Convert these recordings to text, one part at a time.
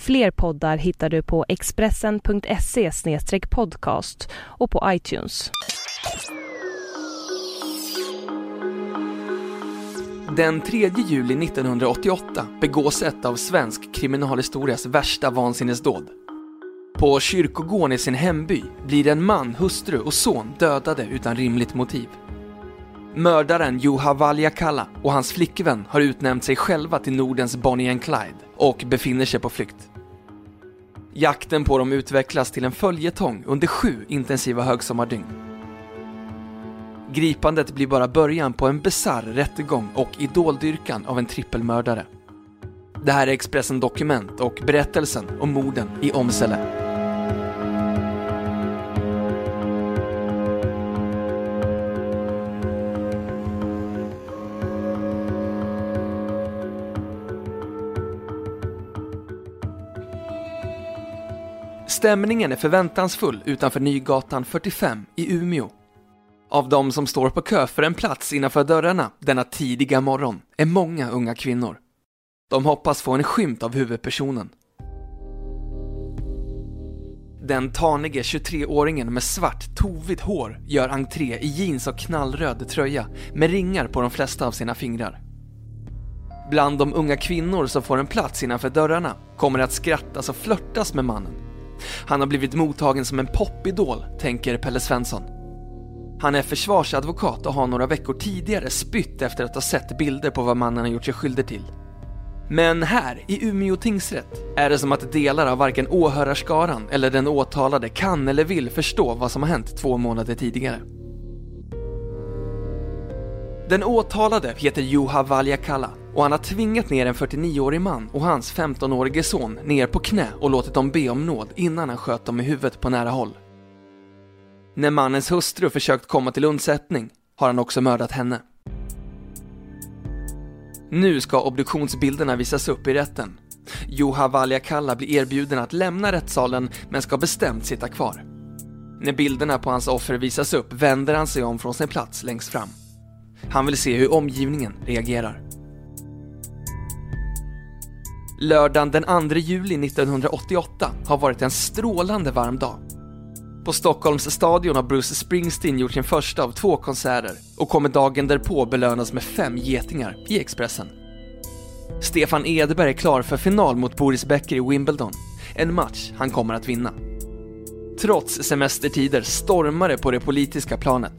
Fler poddar hittar du på expressen.se podcast och på iTunes. Den 3 juli 1988 begås ett av svensk kriminalhistorias värsta vansinnesdåd. På kyrkogården i sin hemby blir en man, hustru och son dödade utan rimligt motiv. Mördaren Juha Valjakalla och hans flickvän har utnämnt sig själva till Nordens Bonnie and Clyde och befinner sig på flykt. Jakten på dem utvecklas till en följetong under sju intensiva högsommardygn. Gripandet blir bara början på en bisarr rättegång och idoldyrkan av en trippelmördare. Det här är Expressen Dokument och berättelsen om morden i Åmsele. Stämningen är förväntansfull utanför Nygatan 45 i Umeå. Av de som står på kö för en plats innanför dörrarna denna tidiga morgon är många unga kvinnor. De hoppas få en skymt av huvudpersonen. Den tanige 23-åringen med svart, tovigt hår gör entré i jeans och knallröd tröja med ringar på de flesta av sina fingrar. Bland de unga kvinnor som får en plats innanför dörrarna kommer det att skrattas och flörtas med mannen han har blivit mottagen som en popidol, tänker Pelle Svensson. Han är försvarsadvokat och har några veckor tidigare spytt efter att ha sett bilder på vad mannen har gjort sig skyldig till. Men här, i Umeå tingsrätt, är det som att delar av varken åhörarskaran eller den åtalade kan eller vill förstå vad som har hänt två månader tidigare. Den åtalade heter Juha Valjakalla och han har tvingat ner en 49-årig man och hans 15-årige son ner på knä och låtit dem be om nåd innan han sköt dem i huvudet på nära håll. När mannens hustru försökt komma till undsättning har han också mördat henne. Nu ska obduktionsbilderna visas upp i rätten. Juha Valjakalla blir erbjuden att lämna rättssalen men ska bestämt sitta kvar. När bilderna på hans offer visas upp vänder han sig om från sin plats längst fram. Han vill se hur omgivningen reagerar. Lördagen den 2 juli 1988 har varit en strålande varm dag. På Stockholms stadion har Bruce Springsteen gjort sin första av två konserter och kommer dagen därpå belönas med fem getingar i Expressen. Stefan Edberg är klar för final mot Boris Becker i Wimbledon, en match han kommer att vinna. Trots semestertider stormar det på det politiska planet.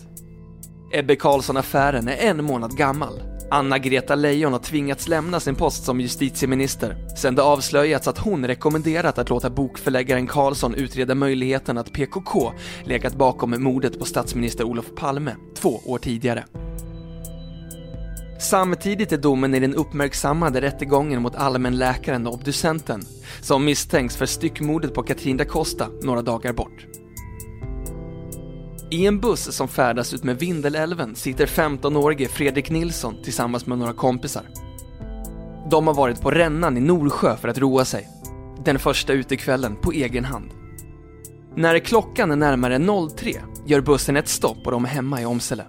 Ebbe Carlsson-affären är en månad gammal Anna-Greta Leijon har tvingats lämna sin post som justitieminister sedan det avslöjats att hon rekommenderat att låta bokförläggaren Karlsson utreda möjligheten att PKK legat bakom mordet på statsminister Olof Palme två år tidigare. Samtidigt är domen i den uppmärksammade rättegången mot allmänläkaren och obducenten som misstänks för styckmordet på Katrin da Costa några dagar bort. I en buss som färdas ut med Vindelälven sitter 15-årige Fredrik Nilsson tillsammans med några kompisar. De har varit på rännan i Norsjö för att roa sig. Den första utekvällen på egen hand. När klockan är närmare 03 gör bussen ett stopp och de är hemma i Åmsele.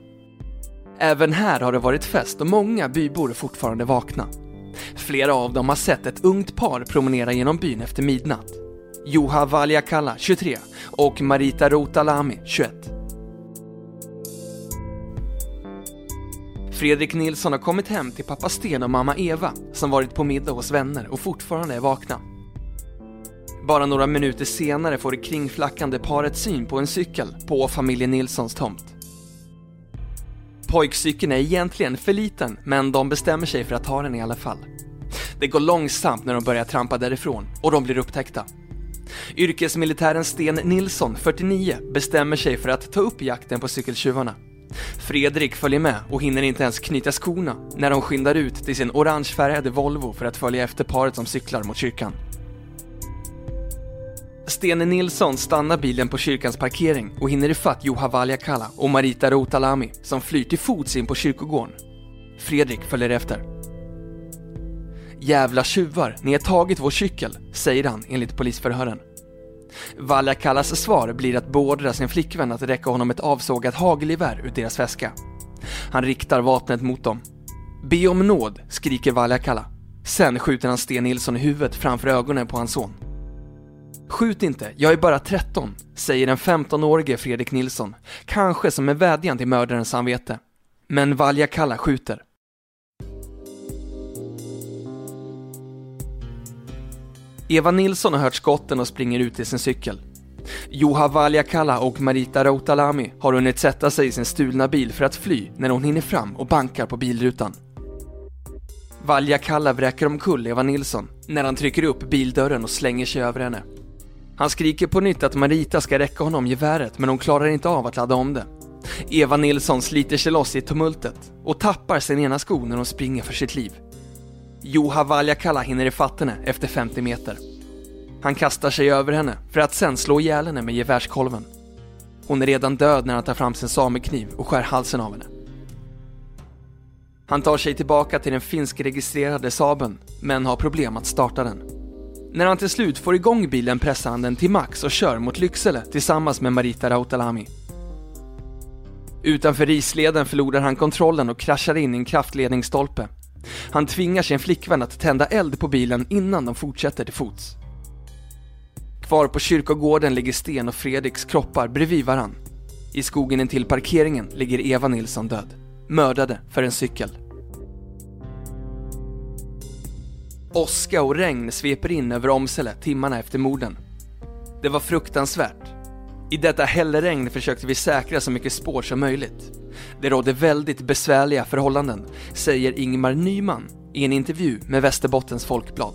Även här har det varit fest och många bybor är fortfarande vakna. Flera av dem har sett ett ungt par promenera genom byn efter midnatt. Juha Valjakalla, 23 och Marita Rotalami, 21. Fredrik Nilsson har kommit hem till pappa Sten och mamma Eva som varit på middag hos vänner och fortfarande är vakna. Bara några minuter senare får det kringflackande paret syn på en cykel på familjen Nilssons tomt. Pojkcykeln är egentligen för liten, men de bestämmer sig för att ta den i alla fall. Det går långsamt när de börjar trampa därifrån och de blir upptäckta. Yrkesmilitären Sten Nilsson, 49, bestämmer sig för att ta upp jakten på cykeltjuvarna. Fredrik följer med och hinner inte ens knyta skorna när de skyndar ut till sin orangefärgade Volvo för att följa efter paret som cyklar mot kyrkan. Stene Nilsson stannar bilen på kyrkans parkering och hinner ifatt Juha Valjakalla och Marita Routalami som flyr till fots in på kyrkogården. Fredrik följer efter. Jävla tjuvar, ni har tagit vår cykel, säger han enligt polisförhören. Valjakallas svar blir att beordra sin flickvän att räcka honom ett avsågat hagelgevär ur deras väska. Han riktar vapnet mot dem. Be om nåd, skriker Valjakalla. Sen skjuter han Sten Nilsson i huvudet framför ögonen på hans son. Skjut inte, jag är bara 13, säger den 15-årige Fredrik Nilsson, kanske som en vädjan till mördarens samvete. Men Valjakalla skjuter. Eva Nilsson har hört skotten och springer ut i sin cykel. Juha Valjakalla och Marita Routalami har hunnit sätta sig i sin stulna bil för att fly när hon hinner fram och bankar på bilrutan. Valjakalla vräker omkull Eva Nilsson när han trycker upp bildörren och slänger sig över henne. Han skriker på nytt att Marita ska räcka honom geväret men hon klarar inte av att ladda om det. Eva Nilsson sliter sig loss i tumultet och tappar sin ena sko när hon springer för sitt liv. Juha Valjakalla hinner ifatt henne efter 50 meter. Han kastar sig över henne för att sen slå ihjäl henne med gevärskolven. Hon är redan död när han tar fram sin samekniv och skär halsen av henne. Han tar sig tillbaka till den finskregistrerade Saben, men har problem att starta den. När han till slut får igång bilen pressar han den till max och kör mot Lycksele tillsammans med Marita Rautalami. Utanför Risleden förlorar han kontrollen och kraschar in i en kraftledningsstolpe. Han tvingar sin flickvän att tända eld på bilen innan de fortsätter till fots. Kvar på kyrkogården ligger Sten och Fredriks kroppar bredvid varann. I skogen intill parkeringen ligger Eva Nilsson död, mördade för en cykel. Åska och regn sveper in över Åmsele timmarna efter morden. Det var fruktansvärt. I detta hällregn försökte vi säkra så mycket spår som möjligt. Det rådde väldigt besvärliga förhållanden, säger Ingmar Nyman i en intervju med Västerbottens Folkblad.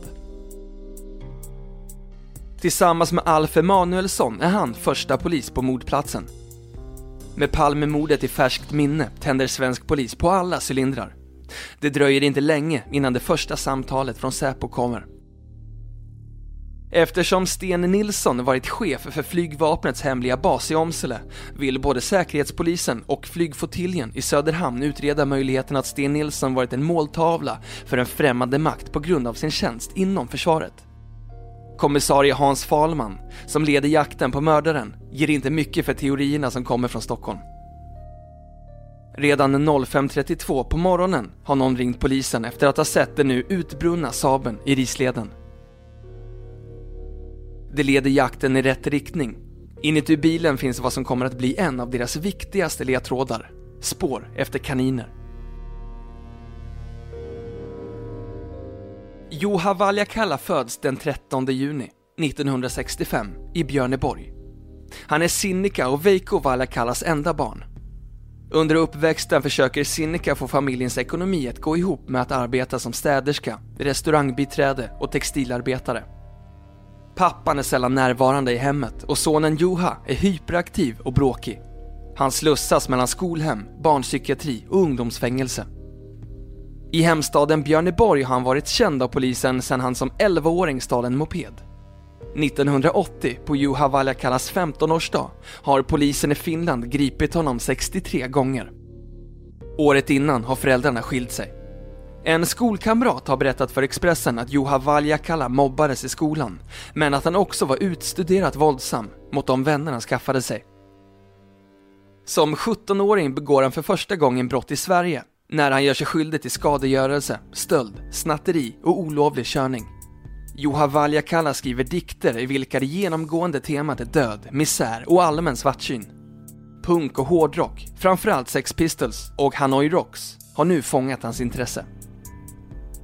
Tillsammans med Alf Emanuelsson är han första polis på mordplatsen. Med Palmemordet i färskt minne tänder svensk polis på alla cylindrar. Det dröjer inte länge innan det första samtalet från Säpo kommer. Eftersom Sten Nilsson varit chef för flygvapnets hemliga bas i Åmsele vill både Säkerhetspolisen och flygflottiljen i Söderhamn utreda möjligheten att Sten Nilsson varit en måltavla för en främmande makt på grund av sin tjänst inom försvaret. Kommissarie Hans Falman, som leder jakten på mördaren, ger inte mycket för teorierna som kommer från Stockholm. Redan 05.32 på morgonen har någon ringt polisen efter att ha sett den nu utbrunna Saben i Risleden. Det leder jakten i rätt riktning. Inuti bilen finns vad som kommer att bli en av deras viktigaste ledtrådar. Spår efter kaniner. Juha Valjakalla föds den 13 juni 1965 i Björneborg. Han är Sinikka och Veikko Valjakallas enda barn. Under uppväxten försöker Sinikka få familjens ekonomi att gå ihop med att arbeta som städerska, restaurangbiträde och textilarbetare. Pappan är sällan närvarande i hemmet och sonen Juha är hyperaktiv och bråkig. Han slussas mellan skolhem, barnpsykiatri och ungdomsfängelse. I hemstaden Björneborg har han varit känd av polisen sedan han som 11-åring stal en moped. 1980, på Juha Valjakallas 15-årsdag, har polisen i Finland gripit honom 63 gånger. Året innan har föräldrarna skilt sig. En skolkamrat har berättat för Expressen att Juha Valjakalla mobbades i skolan, men att han också var utstuderat våldsam mot de vänner han skaffade sig. Som 17-åring begår han för första gången brott i Sverige när han gör sig skyldig till skadegörelse, stöld, snatteri och olovlig körning. Juha Valjakalla skriver dikter i vilka det genomgående temat är död, misär och allmän svartsyn. Punk och hårdrock, framförallt Sex Pistols och Hanoi Rocks, har nu fångat hans intresse.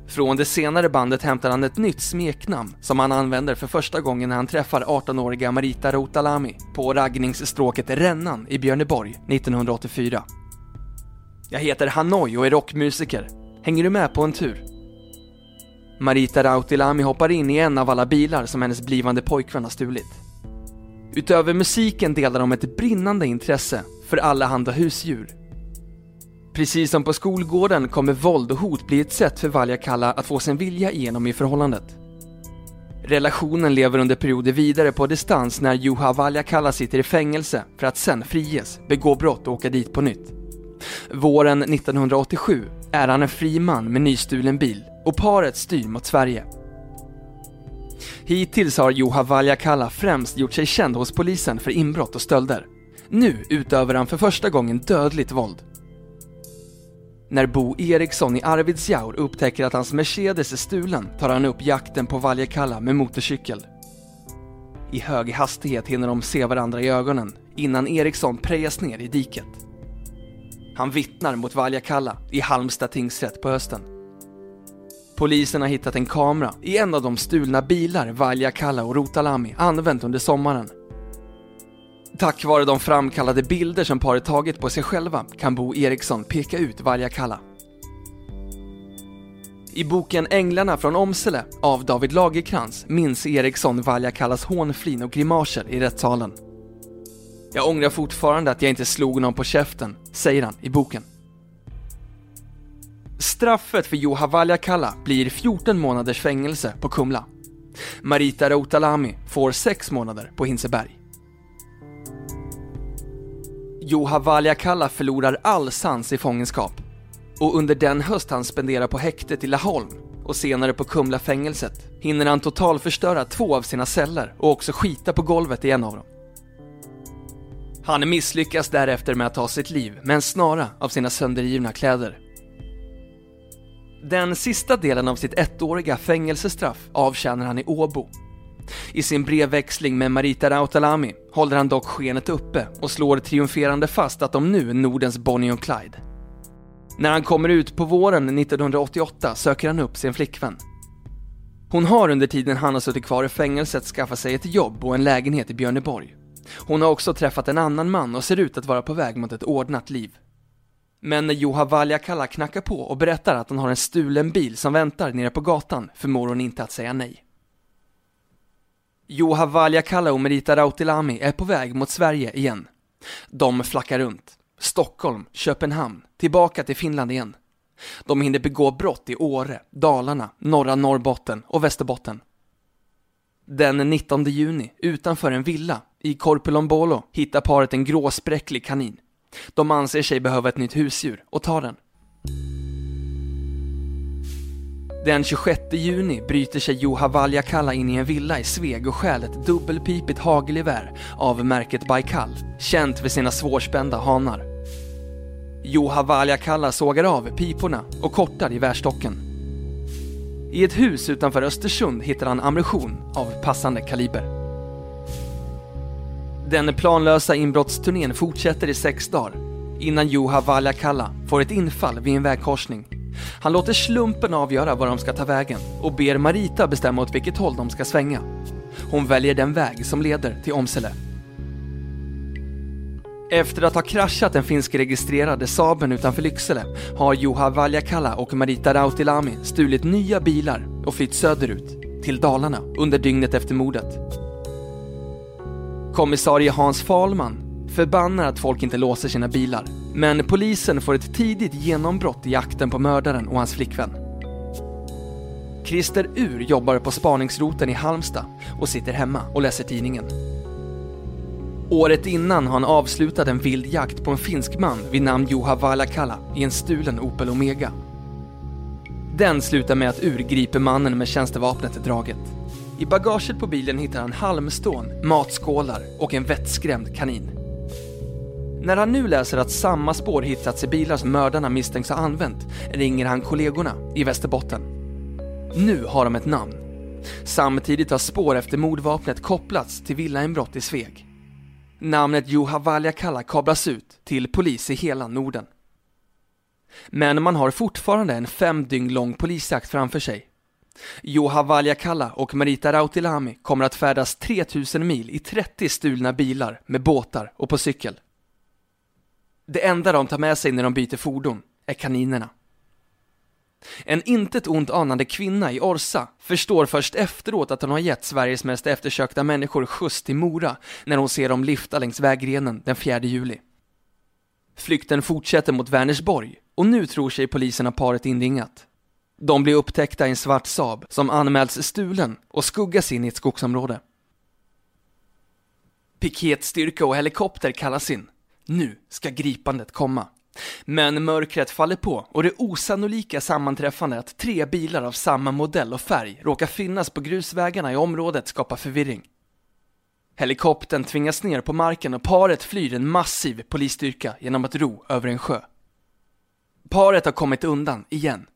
Från det senare bandet hämtar han ett nytt smeknamn som han använder för första gången när han träffar 18-åriga Marita Routalami på raggningsstråket Rännan i Björneborg 1984. Jag heter Hanoi och är rockmusiker. Hänger du med på en tur? Marita Rautilami hoppar in i en av alla bilar som hennes blivande pojkvän har stulit. Utöver musiken delar de ett brinnande intresse för allehanda husdjur. Precis som på skolgården kommer våld och hot bli ett sätt för Valjakalla att få sin vilja igenom i förhållandet. Relationen lever under perioder vidare på distans när Juha Valjakalla sitter i fängelse för att sen friges, begå brott och åka dit på nytt. Våren 1987 är han en fri man med nystulen bil och paret styr mot Sverige. Hittills har Juha Valjakalla främst gjort sig känd hos polisen för inbrott och stölder. Nu utövar han för första gången dödligt våld. När Bo Eriksson i Arvidsjaur upptäcker att hans Mercedes är stulen tar han upp jakten på Valjakalla med motorcykel. I hög hastighet hinner de se varandra i ögonen innan Eriksson prejas ner i diket. Han vittnar mot Valjakalla i Halmstad tingsrätt på hösten. Polisen har hittat en kamera i en av de stulna bilar Valjakalla och Rotalami använt under sommaren. Tack vare de framkallade bilder som paret tagit på sig själva kan Bo Eriksson peka ut Valjakalla. I boken Änglarna från Omsele av David Lagerkrans minns Eriksson Valjakallas hånflin och grimaser i rättssalen. Jag ångrar fortfarande att jag inte slog någon på käften, säger han i boken. Straffet för Juha Valjakalla blir 14 månaders fängelse på Kumla. Marita Routalami får 6 månader på Hinseberg. Juha Valjakalla förlorar all sans i fångenskap och under den höst han spenderar på häktet i Laholm och senare på Kumla-fängelset hinner han totalförstöra två av sina celler och också skita på golvet i en av dem. Han misslyckas därefter med att ta sitt liv med en snara av sina söndergivna kläder. Den sista delen av sitt ettåriga fängelsestraff avtjänar han i Åbo. I sin brevväxling med Marita Rautalami håller han dock skenet uppe och slår triumferande fast att de nu är Nordens Bonnie och Clyde. När han kommer ut på våren 1988 söker han upp sin flickvän. Hon har under tiden han har suttit kvar i fängelset skaffat sig ett jobb och en lägenhet i Björneborg. Hon har också träffat en annan man och ser ut att vara på väg mot ett ordnat liv. Men när Juha Valjakalla knackar på och berättar att han har en stulen bil som väntar nere på gatan förmår hon inte att säga nej. Juha Valjakalla och Merita Rautilami är på väg mot Sverige igen. De flackar runt. Stockholm, Köpenhamn, tillbaka till Finland igen. De hinner begå brott i Åre, Dalarna, norra Norrbotten och Västerbotten. Den 19 juni, utanför en villa i Korpilombolo, hittar paret en gråspräcklig kanin. De anser sig behöva ett nytt husdjur och tar den. Den 26 juni bryter sig Juha Valjakalla in i en villa i Sveg och stjäl ett dubbelpipigt hagelgevär av märket Baikal, känt för sina svårspända hanar. Juha Valjakalla sågar av piporna och kortar gevärstocken. I ett hus utanför Östersund hittar han ammunition av passande kaliber. Den planlösa inbrottsturnén fortsätter i sex dagar innan Juha Valjakalla får ett infall vid en vägkorsning. Han låter slumpen avgöra var de ska ta vägen och ber Marita bestämma åt vilket håll de ska svänga. Hon väljer den väg som leder till Omsele. Efter att ha kraschat den finskregistrerade Saaben utanför Lycksele har Juha Valjakalla och Marita Rautilami stulit nya bilar och flytt söderut, till Dalarna, under dygnet efter mordet. Kommissarie Hans Falman förbannar att folk inte låser sina bilar, men polisen får ett tidigt genombrott i jakten på mördaren och hans flickvän. Christer Ur jobbar på spaningsroten i Halmstad och sitter hemma och läser tidningen. Året innan har han avslutat en vild jakt på en finsk man vid namn Juha Valakala i en stulen Opel Omega. Den slutar med att Ur griper mannen med tjänstevapnet draget. I bagaget på bilen hittar han halmstån, matskålar och en vettskrämd kanin. När han nu läser att samma spår hittats i bilar som mördarna misstänks ha använt ringer han kollegorna i Västerbotten. Nu har de ett namn. Samtidigt har spår efter mordvapnet kopplats till villainbrott i Sveg. Namnet Juha Valjakalla kablas ut till polis i hela Norden. Men man har fortfarande en fem dygn lång polisjakt framför sig. Juha Valjakalla och Marita Rautilami kommer att färdas 3000 mil i 30 stulna bilar med båtar och på cykel. Det enda de tar med sig när de byter fordon är kaninerna. En intet ont anande kvinna i Orsa förstår först efteråt att hon har gett Sveriges mest eftersökta människor skjuts till Mora när hon ser dem lyfta längs vägrenen den 4 juli. Flykten fortsätter mot Vänersborg och nu tror sig polisen ha paret inringat. De blir upptäckta i en svart Saab som anmäls stulen och skuggas in i ett skogsområde. Piketstyrka och helikopter kallas in. Nu ska gripandet komma. Men mörkret faller på och det osannolika sammanträffande att tre bilar av samma modell och färg råkar finnas på grusvägarna i området skapar förvirring. Helikoptern tvingas ner på marken och paret flyr en massiv polisstyrka genom att ro över en sjö. Paret har kommit undan igen.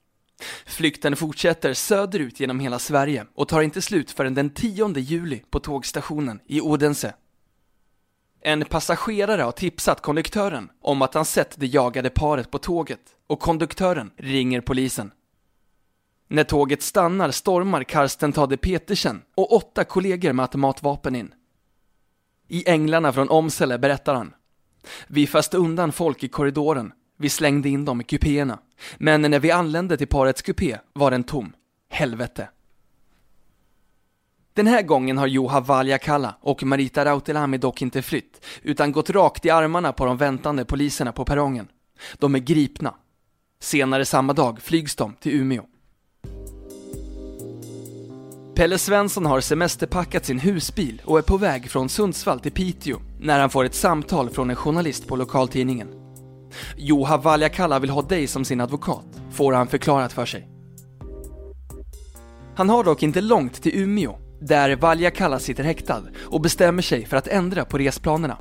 Flykten fortsätter söderut genom hela Sverige och tar inte slut förrän den 10 juli på tågstationen i Odense. En passagerare har tipsat konduktören om att han sett det jagade paret på tåget och konduktören ringer polisen. När tåget stannar stormar Karsten Tade Petersen och åtta kollegor med automatvapen in. I Änglarna från Omsele berättar han. Vi fäste undan folk i korridoren. Vi slängde in dem i kupéerna. Men när vi anlände till parets kupé var den tom. Helvete. Den här gången har Juha Valjakalla och Marita Rautilami dock inte flytt, utan gått rakt i armarna på de väntande poliserna på perrongen. De är gripna. Senare samma dag flygs de till Umeå. Pelle Svensson har semesterpackat sin husbil och är på väg från Sundsvall till Piteå när han får ett samtal från en journalist på lokaltidningen. Juha Valjakalla vill ha dig som sin advokat, får han förklarat för sig. Han har dock inte långt till Umeå, där Valjakalla sitter häktad och bestämmer sig för att ändra på resplanerna.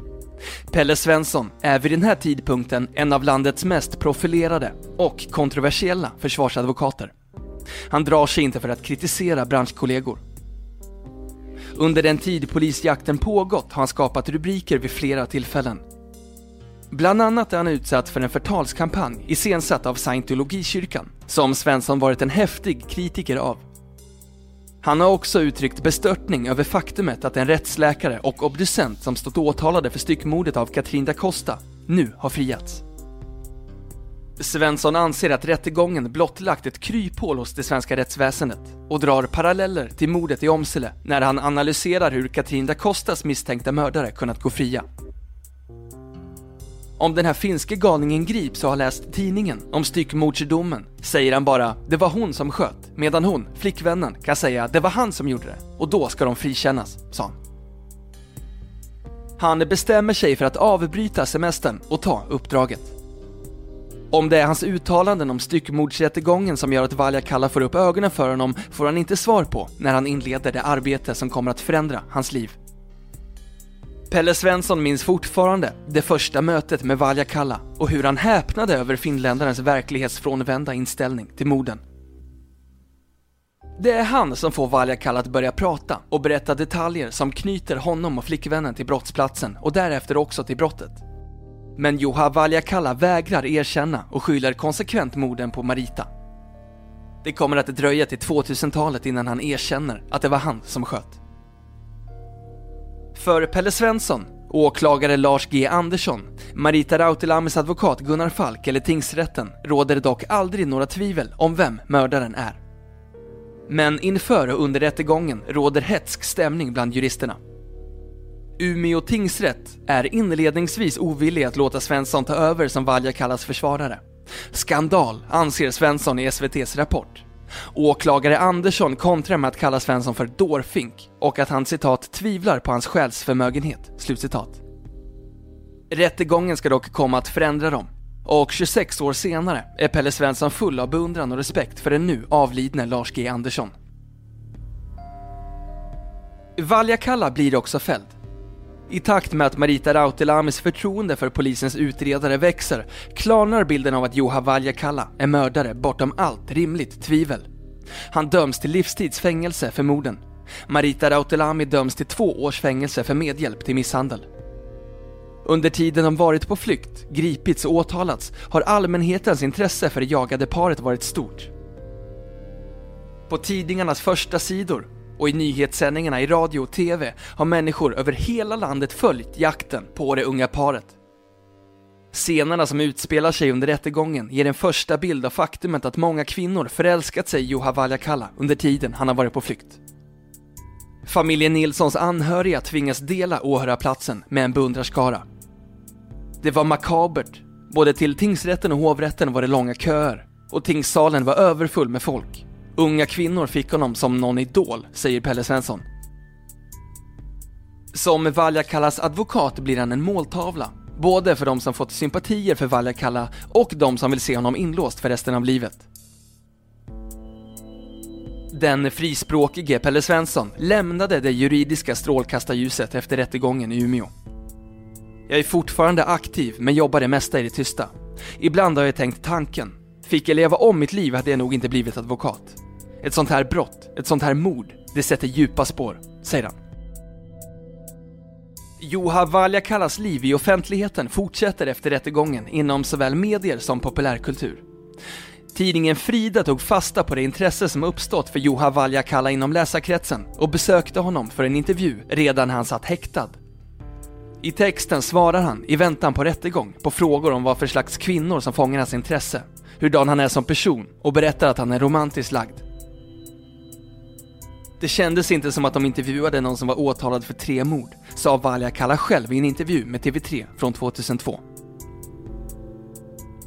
Pelle Svensson är vid den här tidpunkten en av landets mest profilerade och kontroversiella försvarsadvokater. Han drar sig inte för att kritisera branschkollegor. Under den tid polisjakten pågått har han skapat rubriker vid flera tillfällen. Bland annat är han utsatt för en förtalskampanj iscensatt av scientologikyrkan, som Svensson varit en häftig kritiker av. Han har också uttryckt bestörtning över faktumet att en rättsläkare och obducent som stått åtalade för styckmordet av Katrin da Costa nu har friats. Svensson anser att rättegången blottlagt ett kryphål hos det svenska rättsväsendet och drar paralleller till mordet i Omsele när han analyserar hur Katrin da Costas misstänkta mördare kunnat gå fria. Om den här finske galningen grips och har läst tidningen om styckmordsdomen säger han bara “det var hon som sköt” medan hon, flickvännen, kan säga “det var han som gjorde det” och då ska de frikännas, sa han. Han bestämmer sig för att avbryta semestern och ta uppdraget. Om det är hans uttalanden om styckmordsrättegången som gör att Valjakalla får upp ögonen för honom får han inte svar på när han inleder det arbete som kommer att förändra hans liv. Pelle Svensson minns fortfarande det första mötet med Valjakalla och hur han häpnade över finländarens verklighetsfrånvända inställning till morden. Det är han som får Valjakalla att börja prata och berätta detaljer som knyter honom och flickvännen till brottsplatsen och därefter också till brottet. Men Juha Valjakalla vägrar erkänna och skyller konsekvent morden på Marita. Det kommer att dröja till 2000-talet innan han erkänner att det var han som sköt. För Pelle Svensson, åklagare Lars G Andersson, Marita Rautilamis advokat Gunnar Falk eller tingsrätten råder det dock aldrig några tvivel om vem mördaren är. Men inför och under rättegången råder hetsk stämning bland juristerna. Umeå tingsrätt är inledningsvis ovillig att låta Svensson ta över som Valja kallas försvarare. Skandal, anser Svensson i SVTs rapport. Åklagare Andersson kontrar med att kalla Svensson för dårfink och att han citat tvivlar på hans själsförmögenhet. Slutcitat. Rättegången ska dock komma att förändra dem och 26 år senare är Pelle Svensson full av beundran och respekt för den nu avlidne Lars G Andersson. Valjakalla blir också fälld. I takt med att Marita Rautelamis förtroende för polisens utredare växer klarnar bilden av att Juha Valjakalla är mördare bortom allt rimligt tvivel. Han döms till livstidsfängelse för morden. Marita Rautelami döms till två års fängelse för medhjälp till misshandel. Under tiden de varit på flykt, gripits och åtalats har allmänhetens intresse för det jagade paret varit stort. På tidningarnas första sidor och i nyhetssändningarna i radio och TV har människor över hela landet följt jakten på det unga paret. Scenerna som utspelar sig under rättegången ger en första bild av faktumet att många kvinnor förälskat sig i Juha Valjakalla under tiden han har varit på flykt. Familjen Nilssons anhöriga tvingas dela åhörarplatsen med en beundrarskara. Det var makabert. Både till tingsrätten och hovrätten var det långa köer och tingssalen var överfull med folk. Unga kvinnor fick honom som någon idol, säger Pelle Svensson. Som Valjakallas advokat blir han en måltavla, både för de som fått sympatier för Valjakalla och de som vill se honom inlåst för resten av livet. Den frispråkige Pelle Svensson lämnade det juridiska strålkastarljuset efter rättegången i Umeå. Jag är fortfarande aktiv, men jobbar det mesta i det tysta. Ibland har jag tänkt tanken, fick jag leva om mitt liv hade jag nog inte blivit advokat. Ett sånt här brott, ett sånt här mord, det sätter djupa spår, säger han. Juha Valjakallas liv i offentligheten fortsätter efter rättegången inom såväl medier som populärkultur. Tidningen Frida tog fasta på det intresse som uppstått för Juha Valjakalla inom läsarkretsen och besökte honom för en intervju redan när han satt häktad. I texten svarar han, i väntan på rättegång, på frågor om vad för slags kvinnor som fångar hans intresse, hurdan han är som person och berättar att han är romantiskt lagd. Det kändes inte som att de intervjuade någon som var åtalad för tre mord, sa Valjakalla själv i en intervju med TV3 från 2002.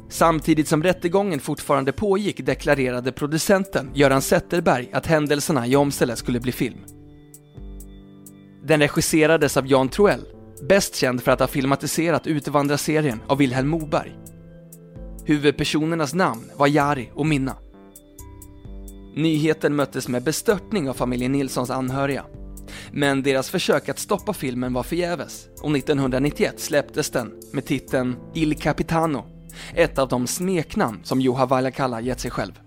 Samtidigt som rättegången fortfarande pågick deklarerade producenten Göran Zetterberg att händelserna i Åmsele skulle bli film. Den regisserades av Jan Troell, bäst känd för att ha filmatiserat Utvandrarserien av Vilhelm Moberg. Huvudpersonernas namn var Jari och Minna. Nyheten möttes med bestörtning av familjen Nilssons anhöriga. Men deras försök att stoppa filmen var förgäves och 1991 släpptes den med titeln Il Capitano, ett av de smeknamn som Juha Valakalla gett sig själv.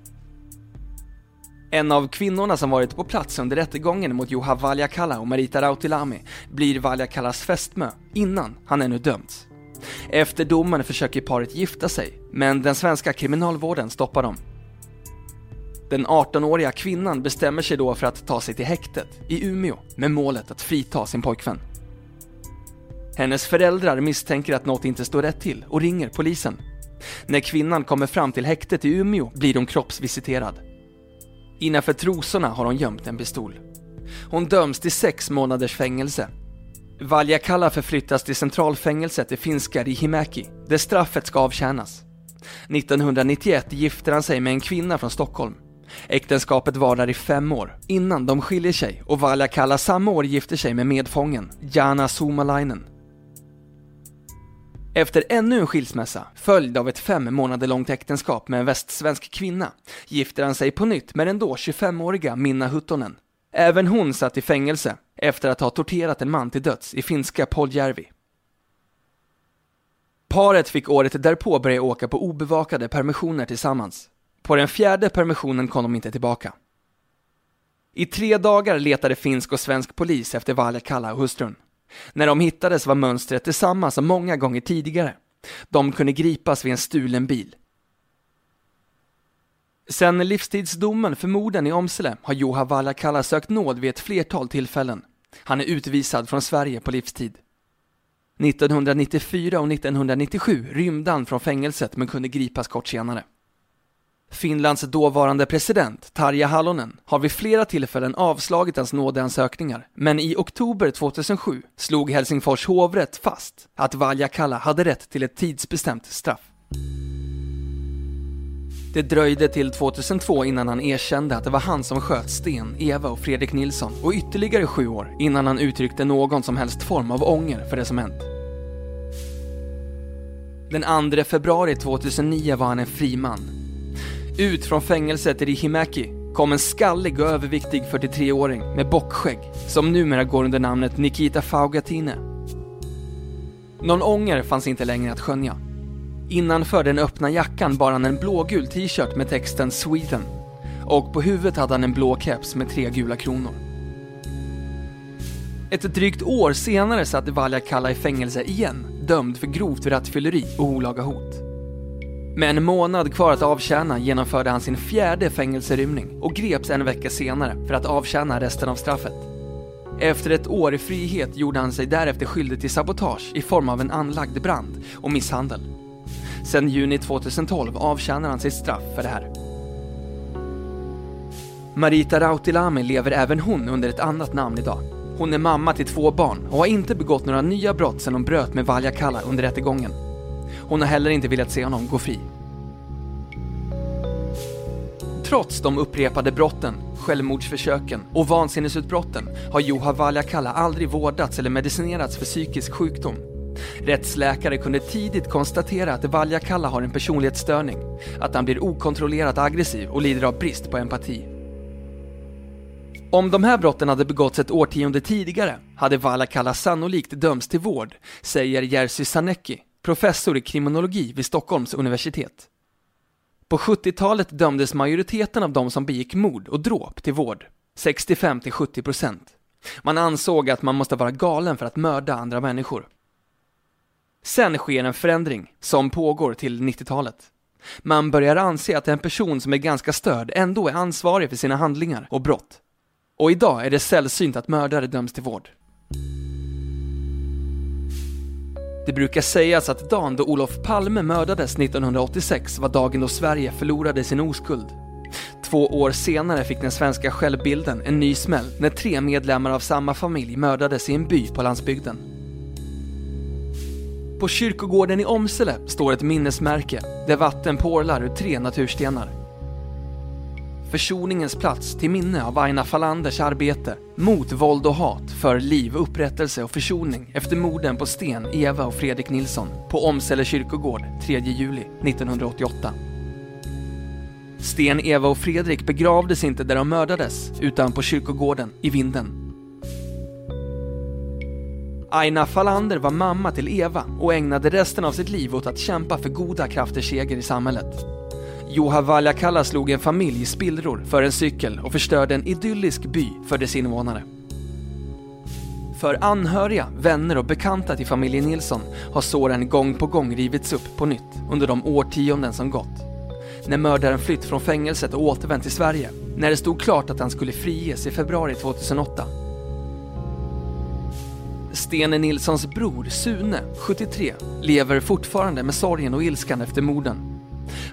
En av kvinnorna som varit på plats under rättegången mot Juha Valjakalla och Marita Rautilami blir Valjakallas fästmö innan han ännu dömts. Efter domen försöker paret gifta sig, men den svenska kriminalvården stoppar dem. Den 18-åriga kvinnan bestämmer sig då för att ta sig till häktet i Umeå med målet att frita sin pojkvän. Hennes föräldrar misstänker att något inte står rätt till och ringer polisen. När kvinnan kommer fram till häktet i Umeå blir hon kroppsvisiterad. Innanför trosorna har hon gömt en pistol. Hon döms till sex månaders fängelse. Valjakalla förflyttas till centralfängelset i finska Rihimäki, där straffet ska avtjänas. 1991 gifter han sig med en kvinna från Stockholm. Äktenskapet varar i fem år innan de skiljer sig och Valjakalla samma år gifter sig med medfången Jana Suomalainen. Efter ännu en skilsmässa, följd av ett fem månader långt äktenskap med en västsvensk kvinna, gifter han sig på nytt med den då 25-åriga Minna Huttonen. Även hon satt i fängelse efter att ha torterat en man till döds i finska Poljärvi. Paret fick året därpå börja åka på obevakade permissioner tillsammans. På den fjärde permissionen kom de inte tillbaka. I tre dagar letade finsk och svensk polis efter Valjakalla och hustrun. När de hittades var mönstret detsamma som många gånger tidigare. De kunde gripas vid en stulen bil. Sen livstidsdomen för morden i Åmsele har Juha Valjakalla sökt nåd vid ett flertal tillfällen. Han är utvisad från Sverige på livstid. 1994 och 1997 rymde han från fängelset men kunde gripas kort senare. Finlands dåvarande president, Tarja Halonen, har vid flera tillfällen avslagit hans nådeansökningar, men i oktober 2007 slog Helsingfors hovrätt fast att Valjakalla hade rätt till ett tidsbestämt straff. Det dröjde till 2002 innan han erkände att det var han som sköt Sten, Eva och Fredrik Nilsson och ytterligare sju år innan han uttryckte någon som helst form av ånger för det som hänt. Den 2 februari 2009 var han en fri man ut från fängelset i Rihimäki kom en skallig och överviktig 43-åring med bockskägg som numera går under namnet Nikita Faugatine. Någon ånger fanns inte längre att skönja. Innanför den öppna jackan bar han en blågul t-shirt med texten Sweden och på huvudet hade han en blå keps med tre gula kronor. Ett drygt år senare satt Valjakalla i fängelse igen, dömd för grovt rattfylleri och olaga hot. Med en månad kvar att avtjäna genomförde han sin fjärde fängelserymning och greps en vecka senare för att avtjäna resten av straffet. Efter ett år i frihet gjorde han sig därefter skyldig till sabotage i form av en anlagd brand och misshandel. Sedan juni 2012 avtjänar han sitt straff för det här. Marita Rautilami lever även hon under ett annat namn idag. Hon är mamma till två barn och har inte begått några nya brott sedan hon bröt med Valjakalla under rättegången. Hon har heller inte velat se honom gå fri. Trots de upprepade brotten, självmordsförsöken och vansinnesutbrotten har Juha Valjakalla aldrig vårdats eller medicinerats för psykisk sjukdom. Rättsläkare kunde tidigt konstatera att Valjakalla har en personlighetsstörning, att han blir okontrollerat aggressiv och lider av brist på empati. Om de här brotten hade begåtts ett årtionde tidigare hade Valjakalla sannolikt dömts till vård, säger Jerzy Sarnecki, professor i kriminologi vid Stockholms universitet. På 70-talet dömdes majoriteten av de som begick mord och dråp till vård, 65 70 procent. Man ansåg att man måste vara galen för att mörda andra människor. Sen sker en förändring, som pågår till 90-talet. Man börjar anse att en person som är ganska störd ändå är ansvarig för sina handlingar och brott. Och idag är det sällsynt att mördare döms till vård. Det brukar sägas att dagen då Olof Palme mördades 1986 var dagen då Sverige förlorade sin oskuld. Två år senare fick den svenska självbilden en ny smäll när tre medlemmar av samma familj mördades i en by på landsbygden. På kyrkogården i Omsele står ett minnesmärke där vatten porlar ur tre naturstenar. Försoningens plats till minne av Aina Falanders arbete mot våld och hat för liv, upprättelse och försoning efter morden på Sten, Eva och Fredrik Nilsson på Omsele kyrkogård 3 juli 1988. Sten, Eva och Fredrik begravdes inte där de mördades utan på kyrkogården i Vinden. Aina Falander var mamma till Eva och ägnade resten av sitt liv åt att kämpa för goda krafters seger i samhället. Juha Valjakalla slog en familj i spillror för en cykel och förstörde en idyllisk by för dess invånare. För anhöriga, vänner och bekanta till familjen Nilsson har såren gång på gång rivits upp på nytt under de årtionden som gått. När mördaren flytt från fängelset och återvänt till Sverige, när det stod klart att han skulle friges i februari 2008. Stene Nilssons bror Sune, 73, lever fortfarande med sorgen och ilskan efter morden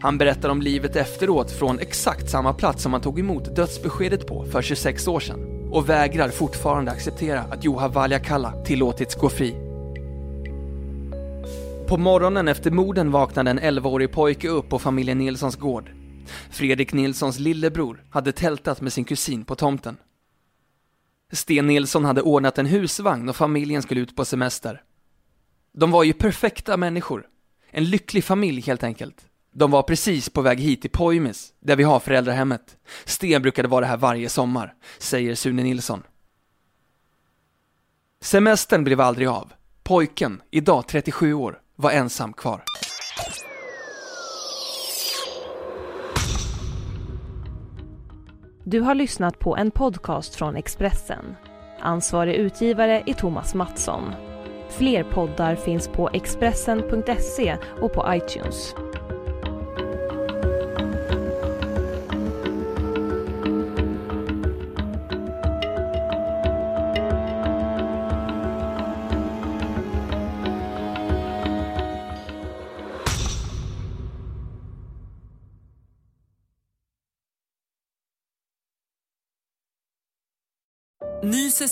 han berättar om livet efteråt från exakt samma plats som han tog emot dödsbeskedet på för 26 år sedan och vägrar fortfarande acceptera att Juha Valjakalla tillåtits gå fri. På morgonen efter morden vaknade en 11-årig pojke upp på familjen Nilssons gård. Fredrik Nilssons lillebror hade tältat med sin kusin på tomten. Sten Nilsson hade ordnat en husvagn och familjen skulle ut på semester. De var ju perfekta människor. En lycklig familj helt enkelt. De var precis på väg hit till Poimis, där vi har föräldrahemmet. Sten brukade vara här varje sommar, säger Sune Nilsson. Semestern blev aldrig av. Pojken, idag 37 år, var ensam kvar. Du har lyssnat på en podcast från Expressen. Ansvarig utgivare är Thomas Mattsson. Fler poddar finns på Expressen.se och på iTunes.